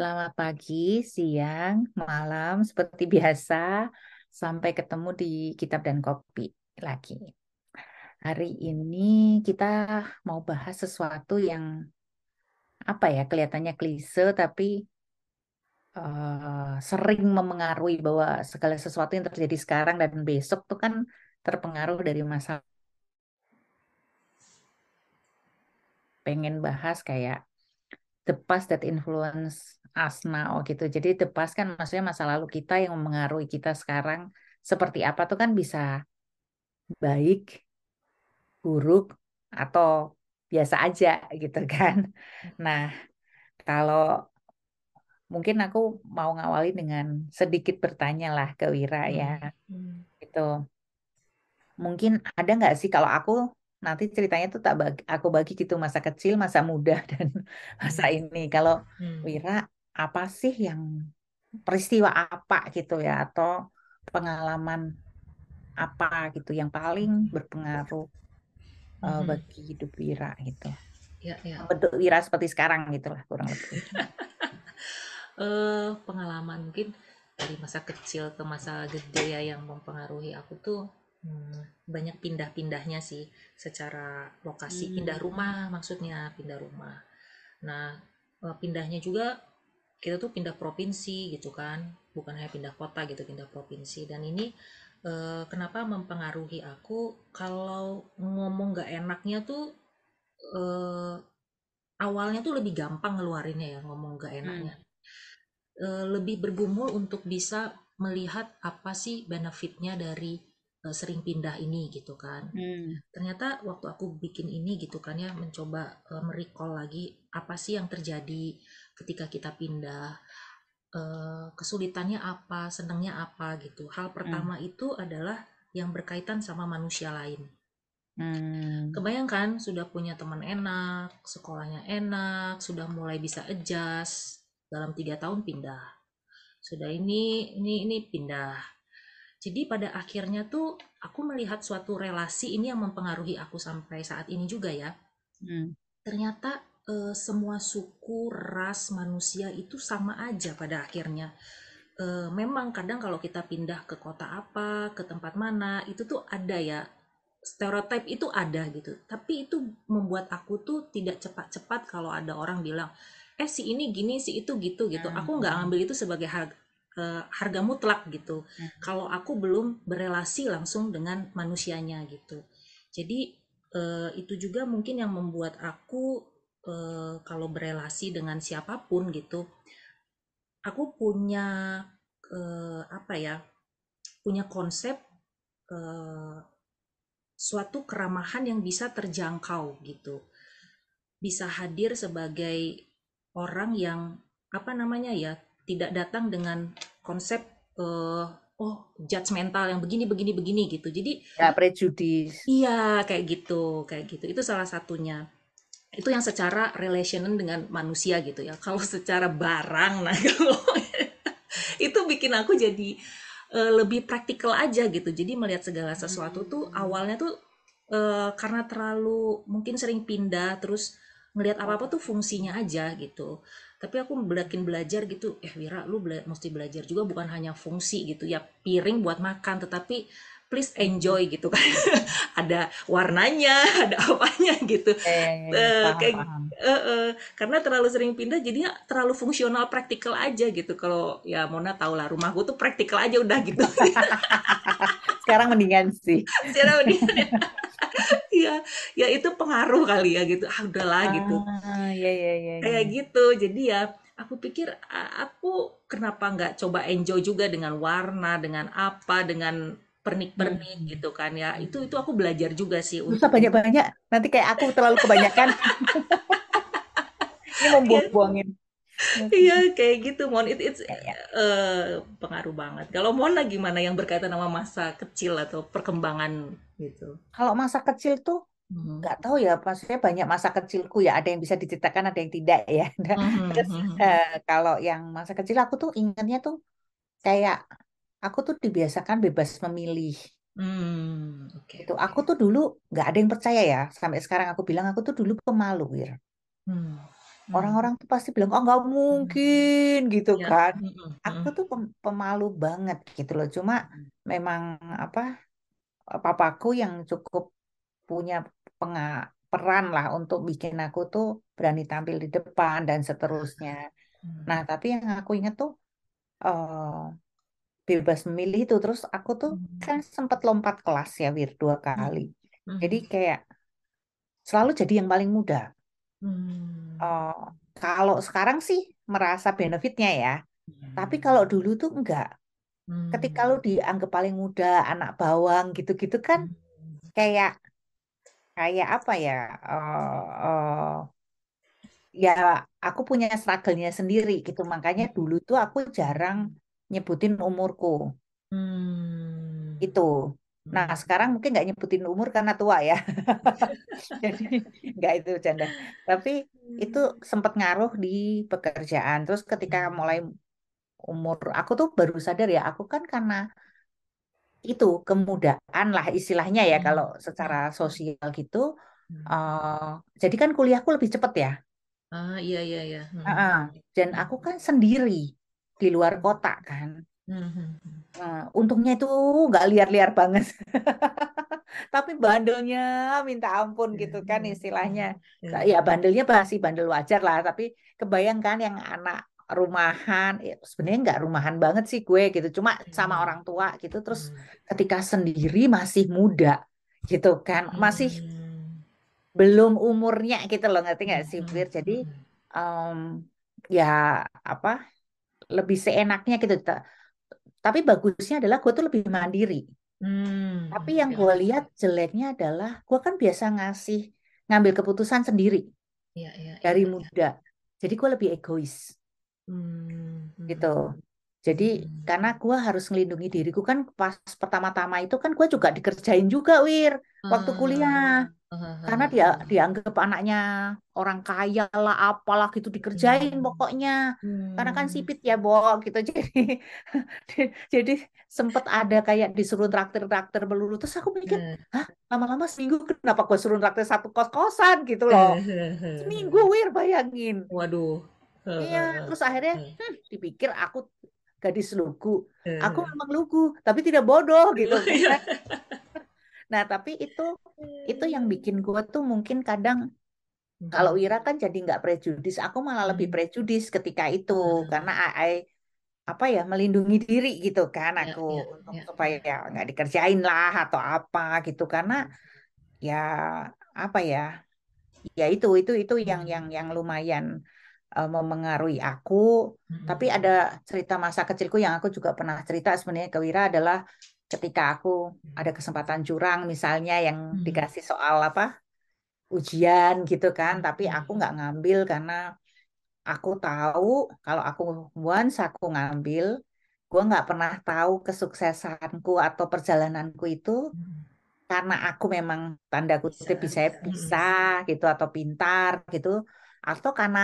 Selamat pagi, siang, malam, seperti biasa. Sampai ketemu di Kitab dan Kopi lagi. Hari ini kita mau bahas sesuatu yang apa ya, kelihatannya klise tapi uh, sering memengaruhi bahwa segala sesuatu yang terjadi sekarang dan besok tuh kan terpengaruh dari masa pengen bahas kayak the past that influence us now gitu. Jadi the past kan maksudnya masa lalu kita yang mempengaruhi kita sekarang seperti apa tuh kan bisa baik, buruk atau biasa aja gitu kan. Nah, kalau mungkin aku mau ngawali dengan sedikit bertanya lah ke Wira ya. Hmm. Gitu. Mungkin ada nggak sih kalau aku nanti ceritanya tuh tak bagi, aku bagi gitu masa kecil, masa muda dan masa hmm. ini. Kalau hmm. Wira apa sih yang peristiwa apa gitu ya atau pengalaman apa gitu yang paling berpengaruh -hmm. uh, bagi hidup Wira gitu. Ya, ya. Bentuk Wira seperti sekarang gitulah kurang lebih. uh, pengalaman mungkin dari masa kecil ke masa gede ya yang mempengaruhi aku tuh hmm, banyak pindah-pindahnya sih secara lokasi hmm. pindah rumah maksudnya pindah rumah nah eh, pindahnya juga kita tuh pindah provinsi gitu kan bukan hanya pindah kota gitu pindah provinsi dan ini eh, kenapa mempengaruhi aku kalau ngomong gak enaknya tuh eh, awalnya tuh lebih gampang ngeluarinnya ya ngomong gak enaknya hmm. eh, lebih bergumul untuk bisa melihat apa sih benefitnya dari uh, sering pindah ini gitu kan. Hmm. Ternyata waktu aku bikin ini gitu kan ya mencoba uh, merecall lagi apa sih yang terjadi ketika kita pindah. Uh, kesulitannya apa, senangnya apa gitu. Hal pertama hmm. itu adalah yang berkaitan sama manusia lain. Hmm. Kebayangkan sudah punya teman enak, sekolahnya enak, sudah mulai bisa adjust dalam tiga tahun pindah. Sudah ini ini ini pindah jadi pada akhirnya tuh aku melihat suatu relasi ini yang mempengaruhi aku sampai saat ini juga ya. Hmm. Ternyata e, semua suku, ras manusia itu sama aja pada akhirnya. E, memang kadang kalau kita pindah ke kota apa, ke tempat mana, itu tuh ada ya stereotip itu ada gitu. Tapi itu membuat aku tuh tidak cepat-cepat kalau ada orang bilang, eh si ini gini, si itu gitu gitu. Aku nggak hmm. ambil itu sebagai hal uh, harga mutlak gitu. Hmm. Kalau aku belum berelasi langsung dengan manusianya gitu. Jadi uh, itu juga mungkin yang membuat aku uh, kalau berelasi dengan siapa pun gitu, aku punya uh, apa ya? Punya konsep uh, suatu keramahan yang bisa terjangkau gitu. Bisa hadir sebagai orang yang apa namanya ya tidak datang dengan konsep uh, oh judgmental yang begini begini begini gitu jadi ya prejudis iya kayak gitu kayak gitu itu salah satunya itu yang secara relationan dengan manusia gitu ya. Kalau secara barang nah kalau itu bikin aku jadi uh, lebih praktikal aja gitu. Jadi melihat segala sesuatu tuh hmm. awalnya tuh uh, karena terlalu mungkin sering pindah terus ngelihat apa apa tuh fungsinya aja gitu. Tapi aku belakin belajar gitu eh Wira lu bela mesti belajar juga bukan hanya fungsi gitu ya piring buat makan tetapi please enjoy gitu kan. Ada warnanya ada apanya gitu. Eh, uh, kayak Uh, uh, karena terlalu sering pindah jadinya terlalu fungsional praktikal aja gitu. Kalau ya Mona tau lah rumahku tuh praktikal aja udah gitu. Sekarang mendingan sih. Sekarang mendingan. Ya. ya ya itu pengaruh kali ya gitu. Ah udahlah gitu. ah, ya, ya, ya, kayak gitu. Jadi ya aku pikir aku kenapa nggak coba enjoy juga dengan warna dengan apa dengan pernik-pernik hmm. gitu kan ya. Itu itu aku belajar juga sih untuk banyak-banyak. Nanti kayak aku terlalu kebanyakan. Ini membuang-buangin iya. kayak gitu mon. It it's uh, pengaruh banget. Kalau Mona gimana yang berkaitan sama masa kecil atau perkembangan gitu? Kalau masa kecil tuh hmm. nggak tahu ya maksudnya banyak masa kecilku ya. Ada yang bisa diceritakan ada yang tidak ya. Mm-hmm. terus uh, kalau yang masa kecil aku tuh ingatnya tuh kayak aku tuh dibiasakan bebas memilih Hmm, okay, itu aku tuh dulu nggak ada yang percaya ya sampai sekarang aku bilang aku tuh dulu pemalu wir. Hmm Hmm. orang-orang tuh pasti bilang, oh nggak Hmm. mungkin gitu Ya. kan. Hmm. Aku Hmm. tuh pem- pemalu banget gitu loh. Cuma memang apa papaku yang cukup punya penga- peran lah untuk bikin aku tuh berani tampil di depan dan seterusnya. Nah, Hmm. tapi yang aku inget tuh eh, bebas memilih itu. Terus aku tuh Hmm. kan sempat lompat kelas ya, Wir, dua kali. Hmm. Jadi kayak selalu jadi yang paling muda. Hmm. Eh, kalau sekarang sih merasa benefitnya ya. Tapi kalau dulu tuh enggak. Ketika lu dianggap paling muda, anak bawang gitu-gitu kan Hmm. kayak kayak apa ya? eh eh, ya aku punya struggle-nya sendiri gitu. Makanya dulu tuh aku jarang nyebutin umurku. Hmm. Itu. Nah, Hmm. sekarang mungkin nggak nyebutin umur karena tua ya. Jadi nggak itu bercanda. Tapi itu sempat ngaruh di pekerjaan. Terus ketika mulai umur, aku tuh baru sadar ya, aku kan karena itu kemudahan lah istilahnya ya Hmm. kalau secara sosial gitu. Hmm. eh jadi kan kuliahku lebih cepet ya. Ah, iya iya iya. Hmm. Heeh. Dan Hmm. aku kan sendiri di luar kota kan. Hmm. Hmm. Nah, untungnya itu nggak liar-liar banget. Tapi bandelnya minta ampun gitu kan Hmm. istilahnya. Hmm. Ya bandelnya masih bandel wajar lah. Tapi kebayangkan yang anak rumahan, ya, sebenarnya nggak rumahan banget sih gue gitu. Cuma sama Hmm. orang tua gitu. Terus Hmm. ketika sendiri masih muda gitu kan. Masih Hmm. belum umurnya gitu loh. Ngerti nggak Hmm. sih, Hmm. Wir? Jadi Hmm. em, ya apa lebih seenaknya gitu. Ta- Tapi bagusnya adalah gue tuh lebih mandiri. Hmm. Tapi yang Ya. gue lihat jeleknya adalah gue kan biasa ngasih ngambil keputusan sendiri Ya, ya, ya, dari ya. muda. Jadi gue lebih egois Hmm. Hmm. gitu. Jadi Hmm. karena gue harus ngelindungi diriku kan pas pertama-tama itu kan gue juga dikerjain juga Wir waktu kuliah. Ah. Karena dia dianggap anaknya orang kaya lah apalah gitu dikerjain Hmm. pokoknya. Karena kan Hmm. sipit ya, Bo, gitu. Jadi jadi sempet ada kayak disuruh traktir-traktir melulu. Terus aku mikir, Eh. hah, lama-lama seminggu kenapa gue suruh traktir satu kos-kosan gitu loh. Seminggu, Wir, bayangin. Waduh. Iya, terus akhirnya hmm, dipikir aku gadis lugu. Aku memang lugu, tapi tidak bodoh gitu Iya. Nah, tapi itu itu yang bikin gue tuh mungkin kadang kalau Wira kan jadi nggak prejudis, aku malah lebih Hmm. prejudis ketika itu Hmm. karena I, I- apa ya melindungi diri gitu kan Ya, aku ya, untuk ya, supaya ya. nggak dikerjain lah atau apa gitu karena ya apa ya ya itu itu itu yang Hmm. yang yang lumayan uh, memengaruhi aku. Hmm. Tapi ada cerita masa kecilku yang aku juga pernah cerita sebenarnya ke Wira adalah ketika aku ada kesempatan curang misalnya yang Hmm. dikasih soal apa ujian gitu kan, tapi Hmm. aku nggak ngambil karena aku tahu kalau aku once aku ngambil, gue nggak pernah tahu kesuksesanku atau perjalananku itu Hmm. karena aku memang tanda kutip bisa bisa gitu atau pintar gitu atau karena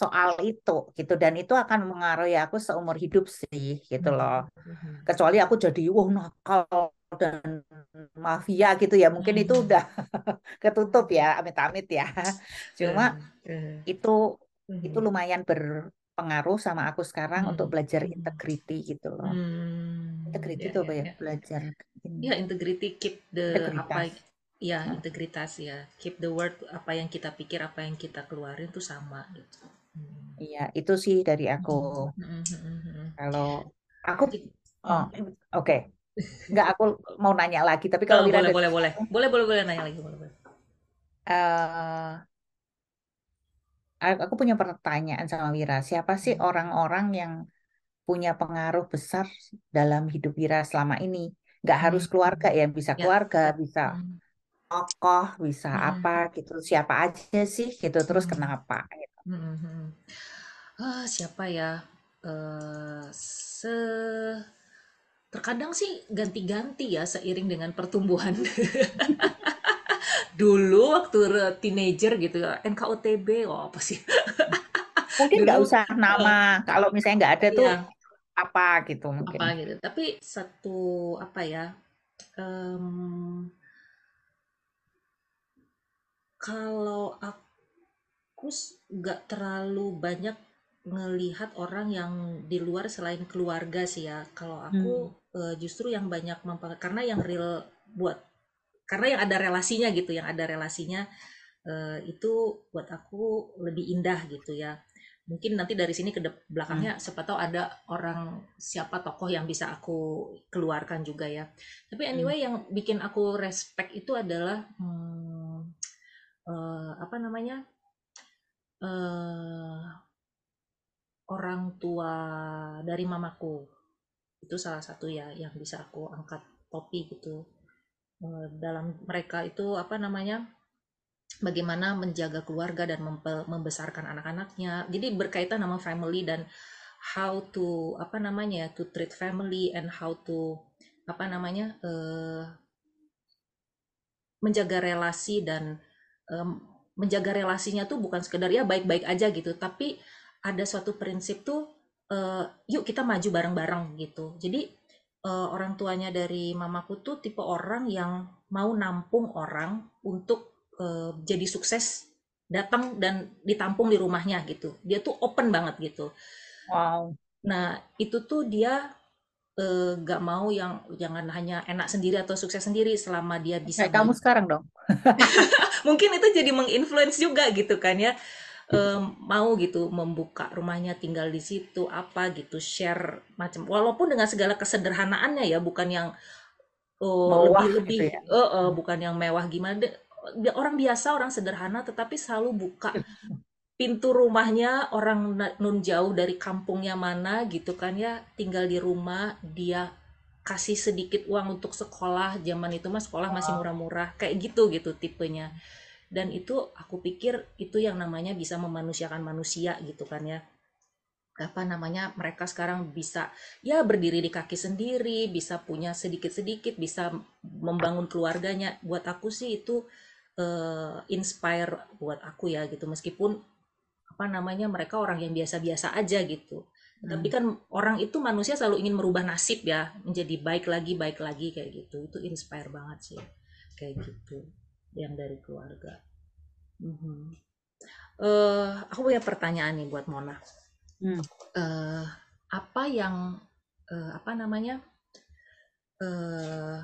soal itu gitu dan itu akan mengaruhi aku seumur hidup sih gitu loh Hmm. kecuali aku jadi wah nakal dan mafia gitu ya mungkin itu Hmm. udah ketutup ya amit-amit ya cuma itu Hmm. itu lumayan berpengaruh sama aku sekarang Hmm. untuk belajar Hmm. integrity gitu loh Hmm. integrity Ya, itu ya, apa ya ya. belajar Ya, integrity keep the apa integritas ya Nah, integritas ya. Keep the word apa yang kita pikir, apa yang kita keluarin tuh sama gitu. Iya itu sih dari aku Hmm. Hmm. Hmm. Hmm. kalau aku oh Hmm. oke nggak aku mau nanya lagi tapi kalau Oh, boleh, ada boleh, boleh. Boleh, boleh, boleh nanya lagi, boleh, boleh. eh, aku punya pertanyaan sama Wira siapa sih Hmm. orang-orang yang punya pengaruh besar dalam hidup Wira selama ini nggak harus keluarga ya bisa Ya. keluarga bisa tokoh bisa apa gitu siapa aja sih gitu terus kenapa gitu. Hmm. Hmm. Ah, siapa ya? Eh, se terkadang sih ganti-ganti ya seiring dengan pertumbuhan. Dulu waktu teenager gitu ya, NKOTB, oh apa sih? mungkin nggak usah nama kalau misalnya nggak ada tuh ya apa gitu mungkin apa gitu. Tapi satu apa ya? em, kalau aku aku nggak terlalu banyak ngelihat orang yang di luar selain keluarga sih ya. Kalau aku Hmm. eh, justru yang banyak mempengaruhi karena yang real buat karena yang ada relasinya gitu, yang ada relasinya eh, itu buat aku lebih indah gitu ya. Mungkin nanti dari sini ke dep- Hmm. belakangnya siapa tahu ada orang siapa tokoh yang bisa aku keluarkan juga ya. Tapi Hmm. anyway yang bikin aku respect itu adalah hmm, eh, apa namanya? Eh orang tua dari mamaku. Itu salah satu ya yang bisa aku angkat topi gitu. Eh, dalam mereka itu apa namanya bagaimana menjaga keluarga dan membesarkan anak-anaknya. Jadi berkaitan sama family dan how to apa namanya ya, to treat family and how to apa namanya eh, menjaga relasi dan em, menjaga relasinya tuh bukan sekedar ya baik-baik aja gitu. Tapi ada suatu prinsip tuh eh, yuk kita maju bareng-bareng gitu. Jadi eh, orang tuanya dari mamaku tuh tipe orang yang mau nampung orang untuk eh, jadi sukses datang dan ditampung di rumahnya gitu. Dia tuh open banget gitu. Wow. nah itu tuh dia eh, gak mau yang jangan hanya enak sendiri atau sukses sendiri selama dia bisa Kayak kamu sekarang dong. mungkin itu jadi menginfluence juga gitu kan ya Em, mau gitu membuka rumahnya tinggal di situ apa gitu share macam walaupun dengan segala kesederhanaannya ya bukan yang oh, Mewah lebih-lebih gitu ya. eh, eh, bukan yang mewah gimana De- orang biasa orang sederhana tetapi selalu buka pintu rumahnya orang nun jauh dari kampungnya mana gitu kan ya tinggal di rumah dia kasih sedikit uang untuk sekolah zaman itu mah sekolah masih murah-murah kayak gitu gitu tipenya. Dan itu aku pikir itu yang namanya bisa memanusiakan manusia gitu kan ya. Apa namanya mereka sekarang bisa ya berdiri di kaki sendiri bisa punya sedikit-sedikit bisa membangun keluarganya. Buat aku sih itu eh, inspire buat aku ya gitu. Meskipun apa namanya mereka orang yang biasa-biasa aja gitu tapi Hmm. kan orang itu manusia selalu ingin merubah nasib ya menjadi baik lagi baik lagi kayak gitu itu inspire banget sih kayak gitu yang dari keluarga Mhm. eh aku punya pertanyaan nih buat Mona Hmm. eh apa yang eh, apa namanya eh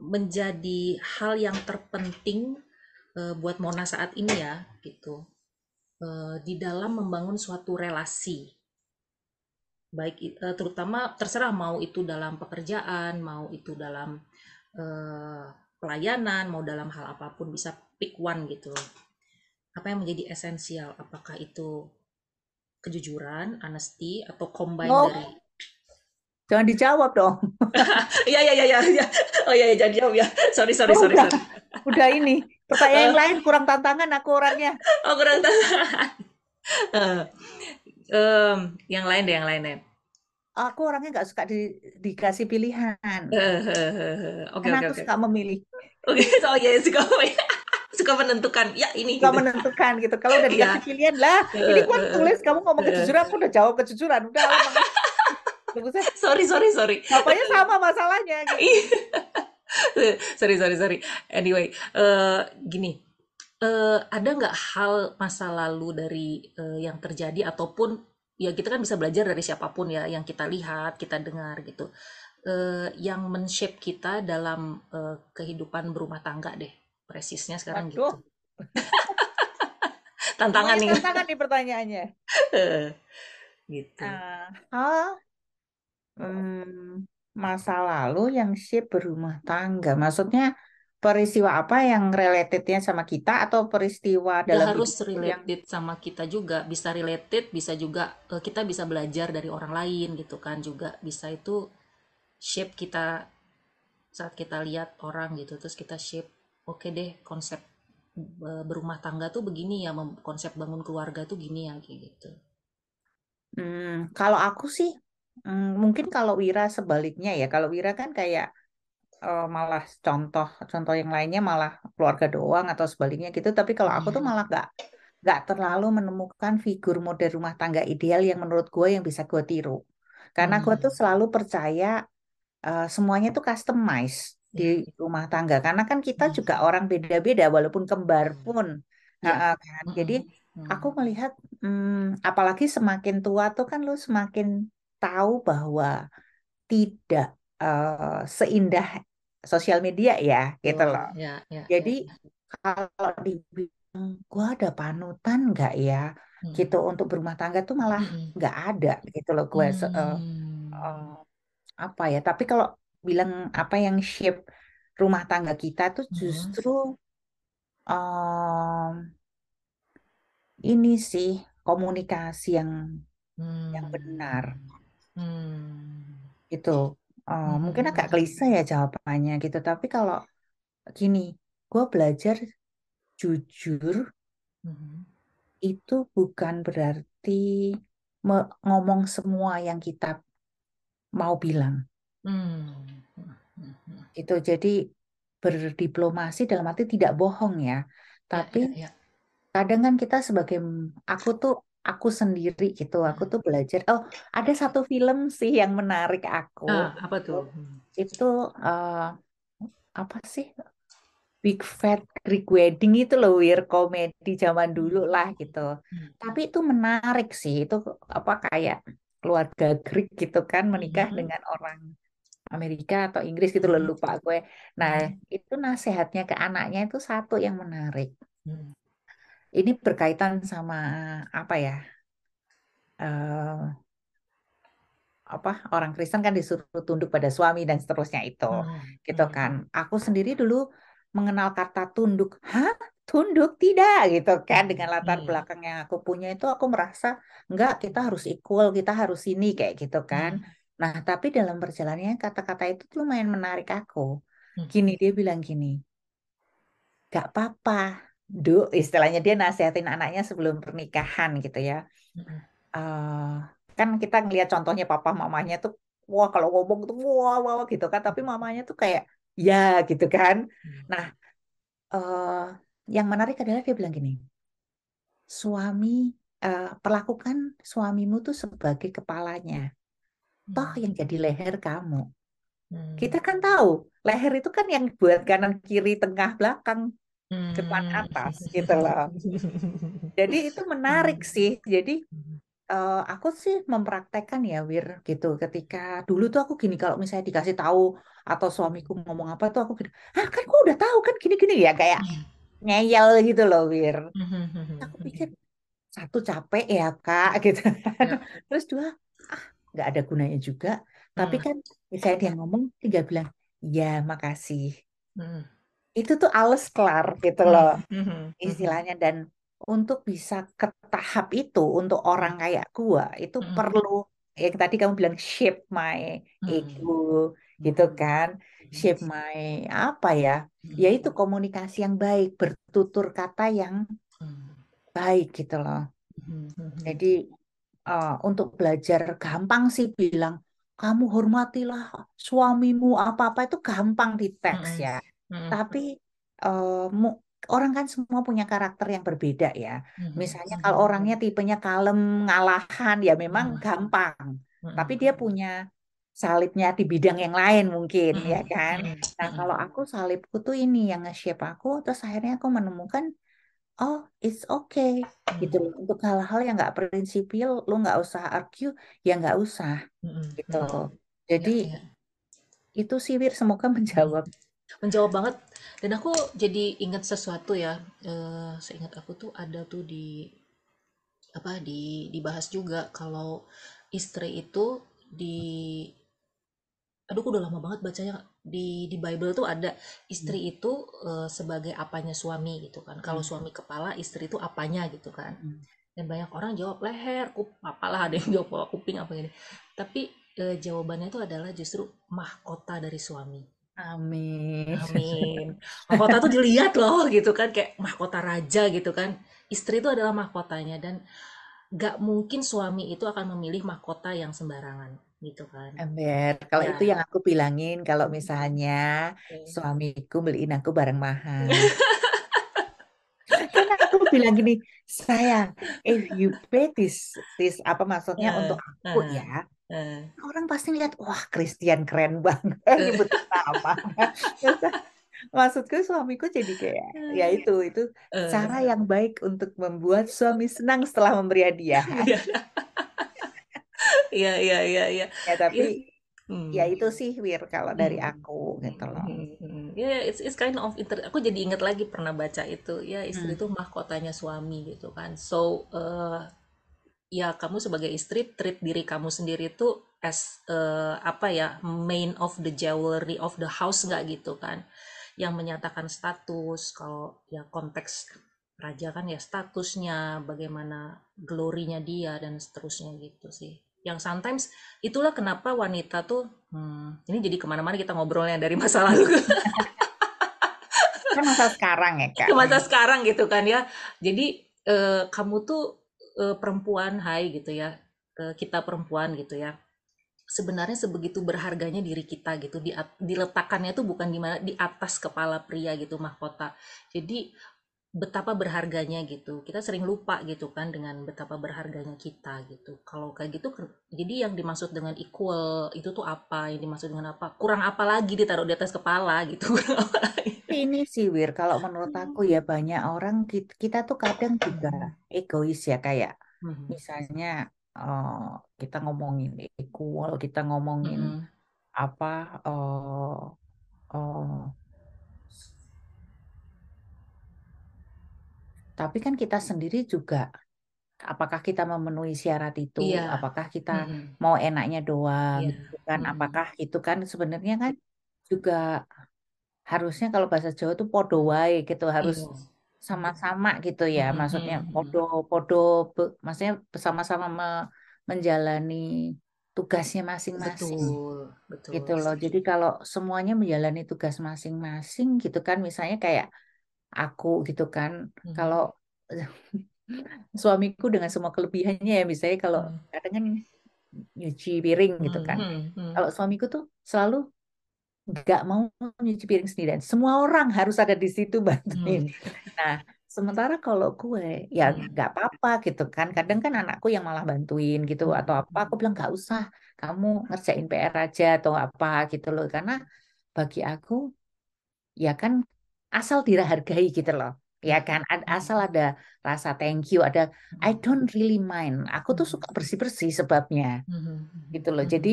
menjadi hal yang terpenting eh, buat Mona saat ini ya gitu eh, di dalam membangun suatu relasi. Baik eh, terutama terserah mau itu dalam pekerjaan mau itu dalam eh, pelayanan mau dalam hal apa pun bisa pick one gitu. Apa yang menjadi esensial? Apakah itu kejujuran honesty atau combine Oh, dari jangan dijawab dong. Iya iya iya iya iya. Oh iya iya jangan jawab ya. Sorry sorry Oh, sorry udah, sorry. udah ini. Pertanyaan yang lain kurang tantangan aku orangnya. oh kurang tahu. Eh, em, yang lain deh yang lain deh. Aku orangnya nggak suka di, dikasih pilihan. Eh, eh, eh. Oke Karena oke aku oke. suka memilih, Oke oh iya suka suka menentukan ya ini suka gitu. menentukan gitu. Kalau udah Iya. dikasih pilihan lah, ini Eh, kan eh, tulis kamu ngomong kejujuran, aku udah jawab kejujuran. Udah Sorry sorry sorry. Bapaknya sama masalahnya gitu. Ih. sorry sorry sorry. Anyway, eh, gini. eh, ada nggak hal masa lalu dari eh, yang terjadi ataupun ya kita kan bisa belajar dari siapa pun ya yang kita lihat, kita dengar gitu. eh, yang men-shape kita dalam eh, kehidupan berumah tangga deh. Presisnya sekarang gitu. Waduh, Tantangan nih. tantangan nih pertanyaannya. Gitu. Ah, hal hmm, masa lalu yang shape berumah tangga. Maksudnya peristiwa apa yang relatednya sama kita atau peristiwa Gak dalam harus hidup yang related sama kita juga, bisa related, bisa juga eh, kita bisa belajar dari orang lain gitu kan juga. Bisa itu shape kita saat kita lihat orang gitu. Terus kita shape oke deh konsep berumah tangga tuh begini ya konsep bangun keluarga tuh gini ya kayak gitu. Hmm, kalau aku sih hmm, mungkin kalau Wira sebaliknya ya. Kalau Wira kan kayak eh, malah contoh contoh yang lainnya malah keluarga doang atau sebaliknya gitu. Tapi kalau aku tuh Hmm. malah gak nggak terlalu menemukan figur model rumah tangga ideal yang menurut gue yang bisa gue tiru. Karena gue tuh Hmm. selalu percaya eh, semuanya tuh customize di rumah tangga. Karena kan kita juga orang beda-beda, walaupun kembar pun ya Ha-ha, kan. Jadi aku melihat, hmm, apalagi semakin tua tuh kan lu semakin tahu bahwa tidak eh, seindah sosial media ya, gitu loh. ya ya ya Jadi ya. kalau dibilang gua ada panutan nggak ya, gitu Mm-mm. untuk berumah tangga tuh malah Mm-mm. nggak ada, gitu loh gue. Se- eh, eh, Hmm. apa ya? Tapi kalau bilang apa yang shape rumah tangga kita tuh justru em, ini sih komunikasi yang yang benar Hmm. Hmm. gitu. Eh, mungkin agak Mhm. klise ya jawabannya gitu, tapi kalau gini, gue belajar jujur Mhm. itu bukan berarti ngomong semua yang kita mau bilang Hmm. Gitu. Jadi berdiplomasi dalam arti tidak bohong ya, Ya, tapi ya, ya. kadang kan kita sebagai aku tuh aku sendiri gitu, aku Mhm. tuh belajar. Oh, ada satu film sih yang menarik aku. Ah, apa tuh? Hmm. Itu eh, apa sih? Big Fat Greek Wedding itu loh, wir komedi zaman dulu lah gitu. Hmm. Tapi itu menarik sih. Itu apa kayak keluarga Greek gitu kan menikah dengan orang Amerika atau Inggris gitu loh lupa gue. Nah, itu nasihatnya ke anaknya itu satu yang menarik. Ini berkaitan sama apa ya? eh, apa orang Kristen kan disuruh tunduk pada suami dan seterusnya itu Mhm. gitu Mhm. kan aku sendiri dulu mengenal kata tunduk hah tunduk tidak gitu kan dengan latar Mhm. belakang yang aku punya itu aku merasa enggak kita harus equal kita harus ini kayak gitu kan Mhm. nah tapi dalam perjalanannya kata-kata itu tuh lumayan menarik aku Mhm. gini dia bilang gini gak apa-apa Duk, istilahnya dia nasihatin anaknya sebelum pernikahan gitu ya. Eh kan kita ngelihat contohnya papa mamanya tuh wah kalau ngomong tuh wah wah gitu kan. Tapi mamanya tuh kayak ya gitu kan. Mhm. nah eh yang menarik adalah dia bilang gini suami eh, perlakukan suamimu tuh sebagai kepalanya. Toh yang jadi leher kamu. Mhm. kita kan tahu leher itu kan yang buat kanan kiri tengah belakang depan Hmm. atas gitu loh. Jadi itu menarik sih. Jadi. Eh, aku sih mempraktekkan ya Wir gitu. Ketika dulu tuh aku gini kalau misalnya dikasih tahu atau suamiku ngomong apa tuh aku gini ah kan gua udah tahu kan gini-gini. Ya kayak ngeyel gitu loh Wir. Aku pikir satu capek ya kak gitu. Ya. terus dua ah nggak ada gunanya juga. Tapi kan misalnya dia ngomong tinggal bilang ya makasih. Itu tuh alles kelar gitu loh Mhm. Mhm. istilahnya dan untuk bisa ke tahap itu untuk orang kayak gua itu Mhm. perlu yang tadi kamu bilang shape my ego gitu kan shape my apa ya ya itu komunikasi yang baik bertutur kata yang baik gitu loh Mhm. jadi eh, untuk belajar gampang sih bilang kamu hormatilah suamimu apa-apa itu gampang di teks Mhm. ya Mhm. tapi mu- orang kan semua punya karakter yang berbeda ya. Mhm. Misalnya kalau orangnya tipenya kalem, ngalahan, ya memang Mhm. gampang. Tapi Mhm. dia punya salibnya di bidang yang lain mungkin, ya Mhm. kan? Mhm. Nah, Mhm. kalau aku salibku tuh ini yang nge-shape aku, terus akhirnya aku menemukan, oh, it's okay. Gitu. Mhm. Untuk hal-hal yang nggak prinsipil, lu nggak usah argue, ya nggak usah. Mhm. Gitu. Mhm. Jadi, Ya, ya. itu sih, Wir, semoga menjawab. Menjawab banget. Dan aku jadi ingat sesuatu ya. Eh, seingat aku tuh ada tuh di apa di dibahas juga kalau istri itu di aduh aku udah lama banget bacanya di di Bible tuh ada istri itu eh, sebagai apanya suami gitu kan. Kalau Hmm. suami kepala, istri itu apanya gitu kan. Hmm. Dan banyak orang jawab leher, kup, apalah ada yang jawab pola kuping apa gini. Tapi eh, jawabannya itu adalah justru mahkota dari suami. Amin. Amin. Mahkota tuh dilihat loh gitu kan kayak mahkota raja gitu kan. Istri itu adalah mahkotanya dan gak mungkin suami itu akan memilih mahkota yang sembarangan gitu kan. Ember, kalau Ya. itu yang aku bilangin, kalau misalnya Oke. suamiku beliin aku barang mahal. Kan aku bilang gini, sayang, if you pay this, this apa maksudnya Eh, untuk aku eh, ya, eh. orang pasti lihat, wah Christian keren banget, nama. Terus, maksudku suamiku jadi kayak ya itu itu cara Eh, yang baik untuk membuat suami senang setelah memberi hadiah. Iya, iya, iya, iya, iya. Ya tapi Iya ya Hmm. itu sih Wir kalau dari Hmm. aku gitu Hmm, loh. hmm, hmm. Ya, it's, it's kind of inter. Aku jadi inget lagi pernah baca itu. Ya, istri Hmm. itu mahkotanya suami gitu kan. So, eh, ya kamu sebagai istri treat diri kamu sendiri tuh as eh, apa ya main of the jewelry of the house nggak gitu kan yang menyatakan status kalau ya konteks raja kan ya statusnya bagaimana glorinya dia dan seterusnya gitu sih yang sometimes itulah kenapa wanita tuh hmm, ini jadi ke mana-mana kita ngobrolnya dari masa lalu Kan masa sekarang ya Kak. ke masa sekarang gitu kan ya. Jadi eh, kamu tuh eh, perempuan, hai gitu ya, Eh, kita perempuan gitu ya. Sebenarnya sebegitu berharganya diri kita gitu, di, diletakkannya tuh bukan di mana di atas kepala pria gitu mahkota. Jadi betapa berharganya gitu. Kita sering lupa gitu kan dengan betapa berharganya kita gitu. Kalau kayak gitu, jadi yang dimaksud dengan equal itu tuh apa? Yang dimaksud dengan apa? Kurang apa lagi ditaruh di atas kepala gitu? Kurang apa lagi? Tapi ini sih Wir, kalau menurut aku ya banyak orang kita, kita tuh kadang juga egois ya kayak Mhm. misalnya eh, kita ngomongin equal, kita ngomongin Mhm. apa eh eh, tapi kan kita sendiri juga apakah kita memenuhi syarat itu, Iya. apakah kita Mhm. mau enaknya doang Iya. gitu kan, Mhm. apakah itu kan sebenarnya kan juga harusnya kalau bahasa Jawa tuh podo wae gitu, harus Iya. sama-sama gitu ya, maksudnya mhm, podo podo be- maksudnya bersama-sama me- menjalani tugasnya masing-masing Betul, betul. gitu loh. Jadi kalau semuanya menjalani tugas masing-masing gitu kan, misalnya kayak aku gitu kan, Mhm. kalau suamiku dengan semua kelebihannya ya, misalnya kalau Mhm. kadang kan nyuci piring gitu kan, Mhm, mhm. kalau suamiku tuh selalu nggak mau nyuci piring sendirian, semua orang harus ada di situ bantuin. Mhm. Nah, sementara kalau gue ya Mhm. nggak apa-apa gitu kan. Kadang kan anakku yang malah bantuin gitu atau apa. Aku bilang nggak usah, kamu ngerjain PR aja atau apa gitu loh. Karena bagi aku ya kan asal dihargai gitu loh. Ya kan Ad- asal ada rasa thank you, ada I don't really mind. Aku tuh suka bersih-bersih sebabnya gitu loh. Jadi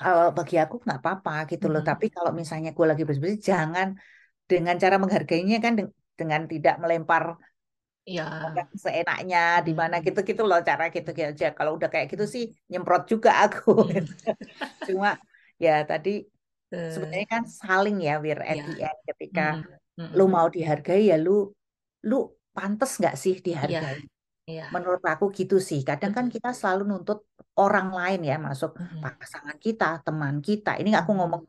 kalau bagi aku nggak apa-apa gitu loh. Mhm. Tapi kalau misalnya gue lagi bersih-bersih, jangan dengan cara menghargainya kan deng- dengan tidak melempar orang seenaknya di mana Mhm. gitu-gitu loh cara gitu aja. Kalau udah kayak gitu sih nyemprot juga aku. Mhm. Cuma ya tadi Eh, sebenarnya kan saling ya Wir at Iya. the end ketika Mhm. lu Mhm. mau dihargai ya lu lu pantas nggak sih Iya. dihargai? Iya. Menurut aku gitu sih. Kadang kan kita selalu nuntut orang lain ya masuk pasangan kita, teman kita. Ini aku ngomong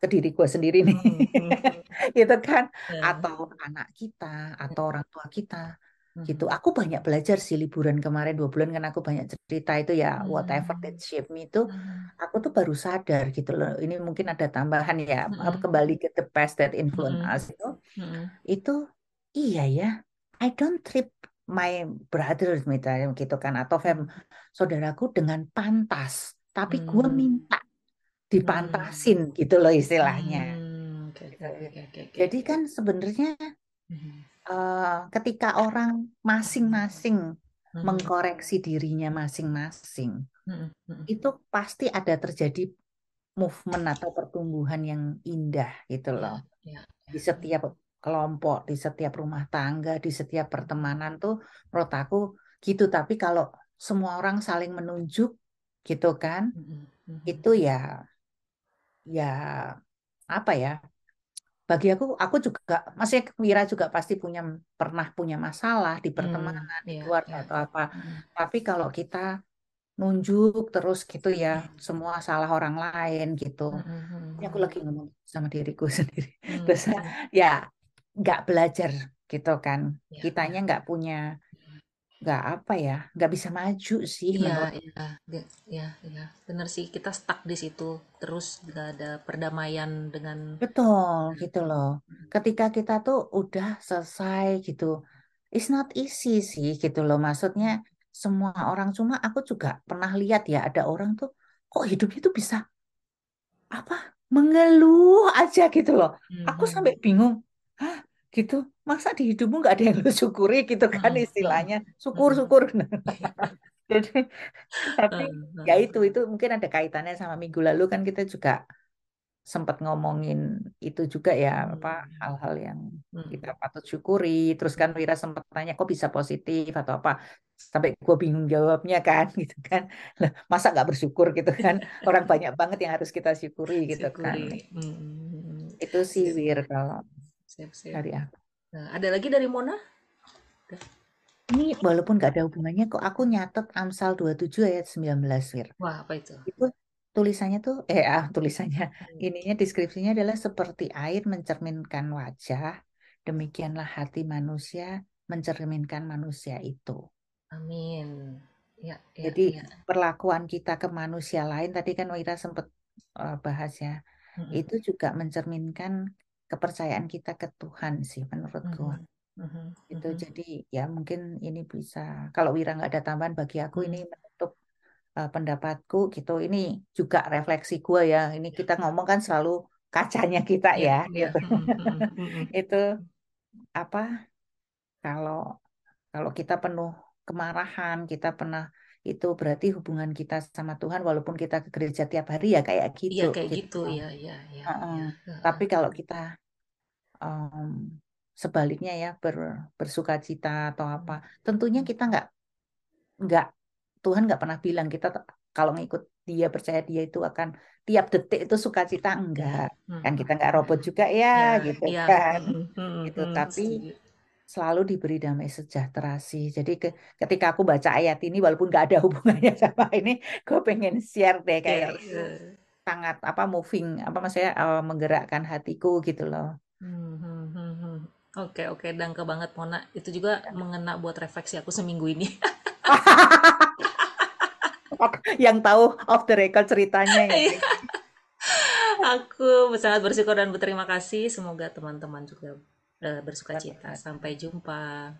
ke diri gue sendiri nih, gitu kan? Eh, Atau anak kita, atau orang tua kita, gitu. Aku banyak belajar sih liburan kemarin dua bulan kan aku banyak cerita itu ya whatever that shape me itu, aku tuh baru sadar gitu loh. Ini mungkin ada tambahan ya Mhm. kembali ke the past that influence us itu, itu iya ya. I don't treat my brothers misalnya gitu kan atau fam saudaraku dengan pantas, tapi gue Hmm. minta Hmm. dipantasin gitu loh istilahnya. Hmm. Oke, oke, oke, oke. Jadi kan sebenarnya Mhm. eh, ketika orang masing-masing Mhm. mengkoreksi dirinya masing-masing, Mhm. Mhm. itu pasti ada terjadi movement atau pertumbuhan yang indah gitu loh. iya, Di iya. setiap kelompok, di setiap rumah tangga, di setiap pertemanan tuh menurut aku gitu. Tapi kalau semua orang saling menunjuk gitu kan, Mhm. Mhm. itu ya ya apa ya? Bagi aku, aku juga, maksudnya Wira juga pasti punya pernah punya masalah di Hmm, pertemanan, di iya, keluarga iya. atau apa. Mhm. Tapi kalau kita nunjuk terus gitu ya, semua salah orang lain gitu. Mhm. Ini aku lagi ngomong sama diriku sendiri. Hmm. Terus ya nggak belajar gitu kan. Iya, Kitanya nggak punya, nggak apa ya, nggak bisa maju sih Iya, iya, iya, iya. Bener sih, kita stuck di situ. Terus nggak ada perdamaian dengan Betul gitu loh. Ketika kita tuh udah selesai gitu, it's not easy sih gitu loh. Maksudnya semua orang cuma aku juga pernah lihat ya ada orang tuh kok hidupnya tuh bisa apa mengeluh aja gitu loh. Aku sampai Mhm. bingung, hah gitu, masa di hidupmu nggak ada yang lu syukuri gitu kan mhm istilahnya, mhm. syukur-syukur. Iya. Jadi, tapi ya itu, itu mungkin ada kaitannya sama minggu lalu kan kita juga sempat ngomongin itu juga ya, apa Mmm, hal-hal yang kita mhm. patut syukuri. Terus kan. Wira sempat tanya kok bisa positif atau apa, sampai gue bingung jawabnya kan, gitu kan. Lah, masa nggak bersyukur gitu kan? Orang banyak banget yang harus kita syukuri gitu kan. Syukuri, mhm mhm. Itu sih Sip. Wir kalau Sip sip. dari aku. Nah, ada lagi dari Mona? Ini walaupun nggak ada hubungannya kok aku nyatet Amsal 27 ayat 19 Wir. Wah, apa itu? Itu tulisannya tuh eh ah tulisannya Mmm. ininya deskripsinya adalah seperti air mencerminkan wajah, demikianlah hati manusia mencerminkan manusia itu. Amin. Ya ya Jadi ya. perlakuan kita ke manusia lain tadi kan Wira sempat eh, bahas ya, Mhm itu juga mencerminkan kepercayaan kita ke Tuhan sih menurutku. mhm mhm Itu mhm jadi ya mungkin ini bisa kalau Wira nggak ada tambahan bagi aku ini mhm. menutup eh, pendapatku gitu. Ini juga refleksi gue ya. Ini kita ngomong kan selalu kacanya kita Iya ya iya, gitu. mhm mhm mhm. Itu apa kalau kalau kita penuh kemarahan, kita pernah itu berarti hubungan kita sama Tuhan walaupun kita ke gereja tiap hari ya kayak gitu Iya kayak gitu. gitu, iya iya iya Heeh. iya, heeh. Tapi kalau kita em, sebaliknya ya ber, bersuka cita atau apa, tentunya mhm. kita nggak nggak Tuhan nggak pernah bilang kita kalau ngikut dia percaya dia itu akan tiap detik itu sukacita enggak. Kan Mhm kita nggak robot juga ya Iya gitu iya, kan. Mhm mhm gitu. mhm, tapi selalu diberi damai sejahtera sih. Jadi ke, ketika aku baca ayat ini walaupun nggak ada hubungannya sama ini gue pengen share deh kayak Share, itu eee, sangat apa moving apa maksudnya eh, menggerakkan hatiku gitu loh mhm mhm mhm. Oke oke, dangke banget Mona. Itu juga mengena buat refleksi aku seminggu ini. yang tahu off the record ceritanya ya Iya, aku sangat bersyukur dan berterima kasih. Semoga teman-teman juga, eee, bersuka cita. Sampai jumpa.